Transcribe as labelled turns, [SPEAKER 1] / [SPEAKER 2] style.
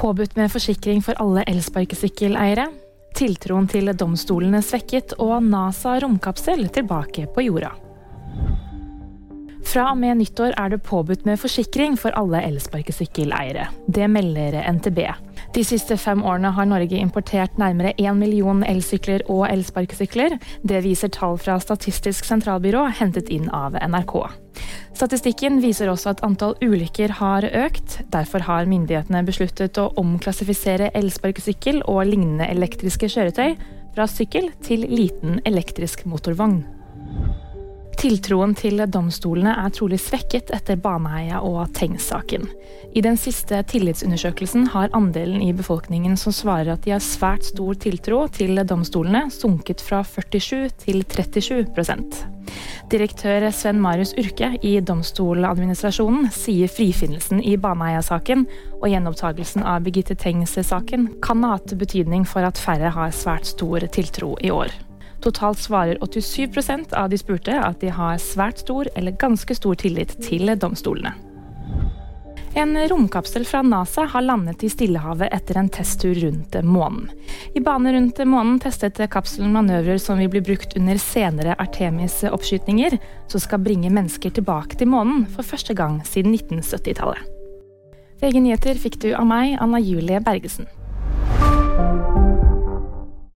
[SPEAKER 1] Påbudt med forsikring for alle elsparkesykkeleiere. Tiltroen til domstolene svekket, og NASA romkapsel tilbake på jorda. Fra og med nyttår er det påbudt med forsikring for alle elsparkesykkeleiere. Det melder NTB. De siste fem årene har Norge importert nærmere én million elsykler og elsparkesykler. Det viser tall fra Statistisk sentralbyrå hentet inn av NRK. Statistikken viser også at antall ulykker har økt. Derfor har myndighetene besluttet å omklassifisere elsparkesykkel og lignende elektriske kjøretøy fra sykkel til liten elektrisk motorvogn. Tiltroen til domstolene er trolig svekket etter Baneheia- og Tengs-saken. I den siste tillitsundersøkelsen har andelen i befolkningen som svarer at de har svært stor tiltro til domstolene, sunket fra 47 til 37 Direktør Sven Marius Urke i Domstoladministrasjonen sier frifinnelsen i Baneheia-saken og gjenopptagelsen av Birgitte Tengs-saken kan ha hatt betydning for at færre har svært stor tiltro i år. Totalt svarer 87% av de spurte at de har svært stor eller ganske stor tillit til domstolene. En romkapsel fra NASA har landet i Stillehavet etter en testtur rundt månen. I bane rundt månen testet kapselen manøvrer som vil bli brukt under senere Artemis-oppskytninger, som skal bringe mennesker tilbake til månen for første gang siden 1970-tallet. VG nyheter fikk du av meg, Anna Julie Bergesen.